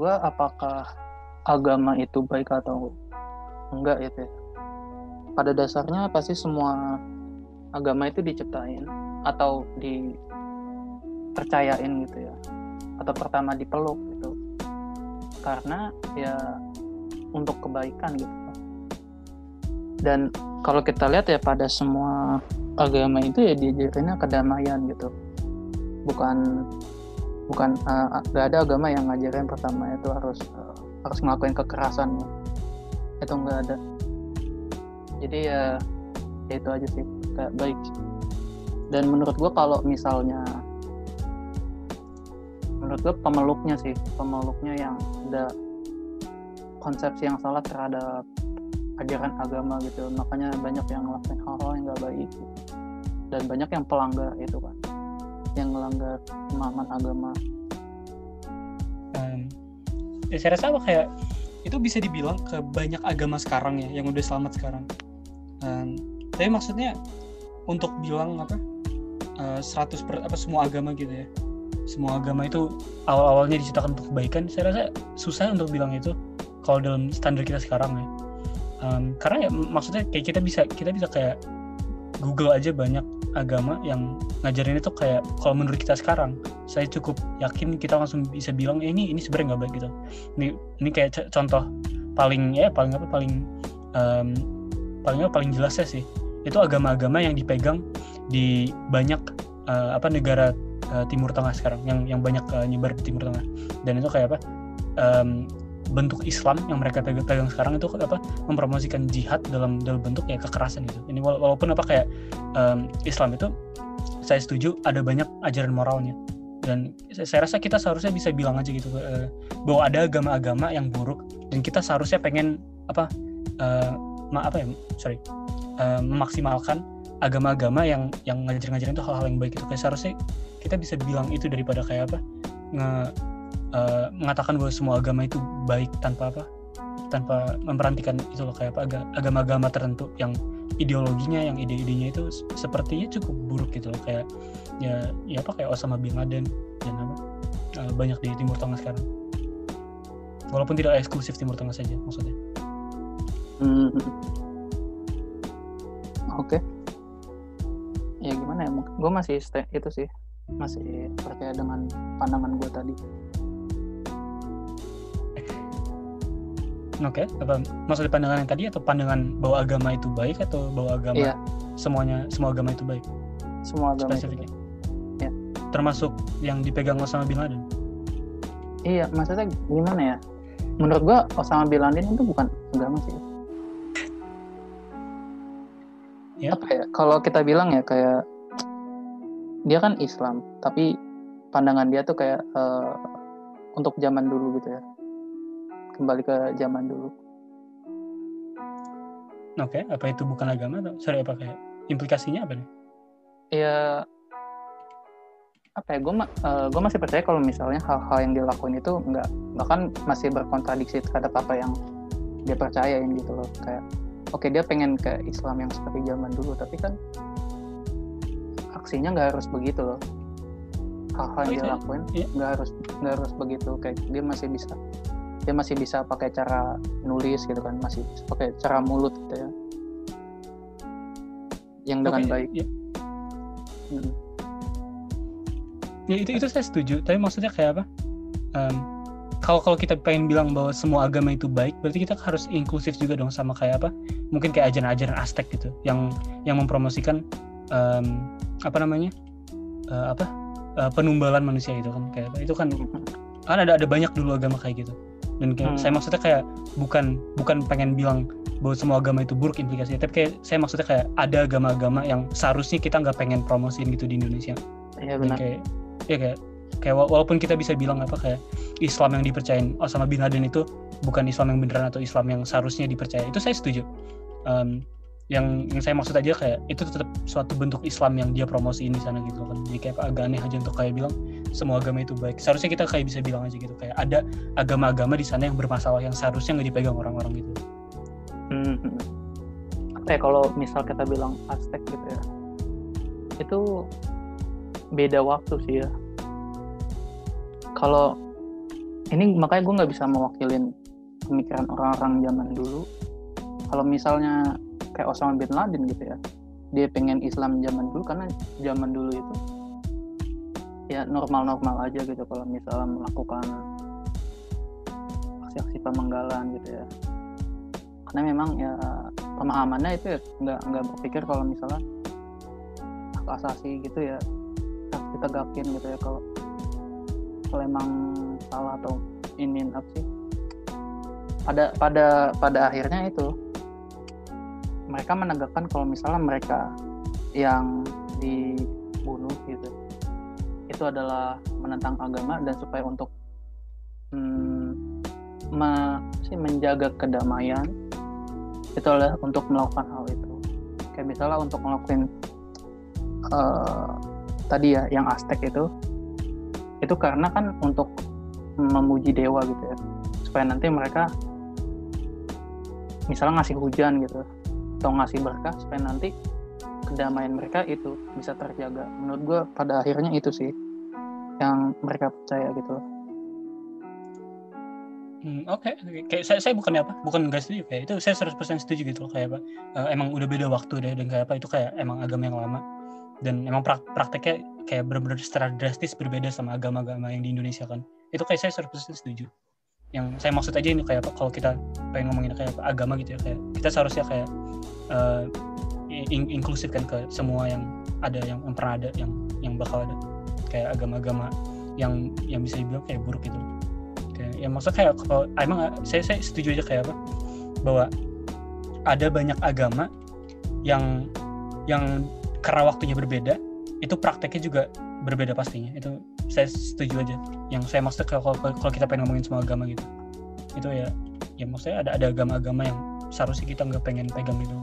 gue apakah agama itu baik atau enggak gitu ya. Pada dasarnya pasti semua agama itu diciptain atau dipercayain gitu ya. Atau pertama dipeluk gitu. Karena ya untuk kebaikan gitu. Dan kalau kita lihat ya pada semua agama itu ya diajarinnya kedamaian gitu. Bukan bukan uh, gak ada agama yang ngajarin pertama itu harus uh, harus ngelakuin kekerasan itu nggak ada. Jadi ya, ya itu aja sih. Kayak baik dan menurut gue kalau misalnya menurut gue pemeluknya sih pemeluknya yang ada konsepsi yang salah terhadap ajaran agama gitu. Makanya banyak yang ngelakuin hal-hal yang gak baik gitu. dan banyak yang pelanggar itu kan yang melanggar pemahaman agama? Um, ya saya rasa apa kayak itu bisa dibilang ke banyak agama sekarang ya yang udah selamat sekarang. Um, tapi maksudnya untuk bilang apa uh, 100 per, apa semua agama gitu ya. Semua agama itu awal-awalnya diciptakan untuk kebaikan saya rasa susah untuk bilang itu kalau dalam standar kita sekarang ya. Um, karena ya maksudnya kayak kita bisa kita bisa kayak Google aja banyak agama yang ngajarin itu kayak kalau menurut kita sekarang saya cukup yakin kita langsung bisa bilang eh, ini ini sebenarnya nggak baik gitu. Ini ini kayak contoh paling ya paling apa paling um, paling paling jelasnya sih itu agama-agama yang dipegang di banyak uh, apa negara uh, Timur Tengah sekarang yang yang banyak uh, nyebar di Timur Tengah. Dan itu kayak apa um, bentuk Islam yang mereka pegang, sekarang itu apa mempromosikan jihad dalam dalam bentuk ya kekerasan gitu. Ini walaupun apa kayak um, Islam itu saya setuju ada banyak ajaran moralnya. Dan saya rasa kita seharusnya bisa bilang aja gitu uh, bahwa ada agama-agama yang buruk dan kita seharusnya pengen apa uh, ma apa ya sorry uh, memaksimalkan agama-agama yang yang ngajar-ngajarin itu hal-hal yang baik itu kayak seharusnya kita bisa bilang itu daripada kayak apa nge uh, mengatakan bahwa semua agama itu baik tanpa apa tanpa memperhatikan itu loh kayak apa agama-agama tertentu yang ideologinya yang ide-idenya itu sepertinya cukup buruk gitu loh kayak ya ya apa kayak Osama bin Laden dan apa uh, banyak di Timur Tengah sekarang walaupun tidak eksklusif Timur Tengah saja maksudnya Hmm. Oke. Okay. Ya gimana ya? Gue masih itu sih masih percaya dengan pandangan gue tadi. Oke, okay. apa maksudnya pandangan yang tadi atau pandangan bahwa agama itu baik atau bahwa agama iya. semuanya semua agama itu baik? Semua agama Spesifiknya. itu baik. Ya. Termasuk yang dipegang Osama bin Laden. Iya, maksudnya gimana ya? Menurut gua Osama bin Laden itu bukan agama sih ya. apa ya kalau kita bilang ya kayak dia kan Islam tapi pandangan dia tuh kayak uh, untuk zaman dulu gitu ya kembali ke zaman dulu oke okay. apa itu bukan agama atau sorry apa kayak implikasinya apa nih ya apa ya gue uh, gue masih percaya kalau misalnya hal-hal yang dilakuin itu nggak bahkan masih berkontradiksi terhadap apa yang dia percayain gitu loh kayak oke dia pengen ke Islam yang seperti zaman dulu tapi kan aksinya nggak harus begitu loh hal-hal yang oh, dia iya. lakuin iya. nggak iya. harus nggak harus begitu kayak dia masih bisa dia masih bisa pakai cara nulis gitu kan masih pakai cara mulut gitu ya. Yang dengan okay, baik. ya. Hmm. ya itu itu saya setuju. Tapi maksudnya kayak apa? Um, kalau kalau kita pengen bilang bahwa semua agama itu baik berarti kita harus inklusif juga dong sama kayak apa? Mungkin kayak ajaran-ajaran Aztec gitu yang yang mempromosikan um, apa namanya? Uh, apa? Uh, penumbalan manusia itu kan kayak itu kan kan ada ada banyak dulu agama kayak gitu dan kayak, hmm. saya maksudnya kayak bukan bukan pengen bilang bahwa semua agama itu buruk implikasinya tapi kayak saya maksudnya kayak ada agama-agama yang seharusnya kita nggak pengen promosiin gitu di Indonesia. Iya benar. kayak ya kayak kayak walaupun kita bisa bilang apa kayak Islam yang dipercayain Osama bin Laden itu bukan Islam yang beneran atau Islam yang seharusnya dipercaya. Itu saya setuju. Um, yang yang saya maksud aja kayak itu tetap suatu bentuk Islam yang dia promosiin di sana gitu kan. Jadi kayak agak aneh aja untuk kayak bilang semua agama itu baik. Seharusnya kita kayak bisa bilang aja gitu kayak ada agama-agama di sana yang bermasalah yang seharusnya nggak dipegang orang-orang gitu. Hmm. Oke, kalau misal kita bilang Aztec gitu ya itu beda waktu sih ya. Kalau ini makanya gue nggak bisa mewakilin pemikiran orang-orang zaman dulu. Kalau misalnya kayak Osama bin Laden gitu ya dia pengen Islam zaman dulu karena zaman dulu itu ya normal-normal aja gitu kalau misalnya melakukan aksi-aksi pemenggalan gitu ya. Karena memang ya pemahamannya itu ya nggak nggak berpikir kalau misalnya hak asasi gitu ya harus ditegakin gitu ya kalau kalau emang salah atau ini apa sih pada pada pada akhirnya itu mereka menegakkan kalau misalnya mereka yang gitu itu adalah menentang agama dan supaya untuk hmm, sih, menjaga kedamaian itu adalah untuk melakukan hal itu. Kayak misalnya untuk melakukan uh, tadi ya yang Aztec itu itu karena kan untuk memuji dewa gitu ya. Supaya nanti mereka misalnya ngasih hujan gitu atau ngasih berkah supaya nanti kedamaian mereka itu bisa terjaga. Menurut gue pada akhirnya itu sih yang mereka percaya gitu loh Hmm, Oke, okay. kayak saya, saya bukan apa, bukan nggak setuju kayak itu saya 100% setuju gitu loh kayak apa. Uh, emang udah beda waktu deh dan kayak apa itu kayak emang agama yang lama dan emang prak prakteknya kayak benar-benar secara drastis berbeda sama agama-agama yang di Indonesia kan. Itu kayak saya 100% setuju. Yang saya maksud aja ini kayak apa kalau kita pengen ngomongin kayak apa agama gitu ya kayak kita seharusnya kayak uh, in inklusif kan ke semua yang ada yang, yang pernah ada yang yang bakal ada kayak agama-agama yang yang bisa dibilang kayak buruk gitu. Kayak ya maksudnya kayak kalau emang saya saya setuju aja kayak apa? Bahwa ada banyak agama yang yang karena waktunya berbeda itu prakteknya juga berbeda pastinya. Itu saya setuju aja. Yang saya maksud kalau kalau kita pengen ngomongin semua agama gitu. Itu ya ya maksudnya ada ada agama-agama yang seharusnya kita nggak pengen pegang itu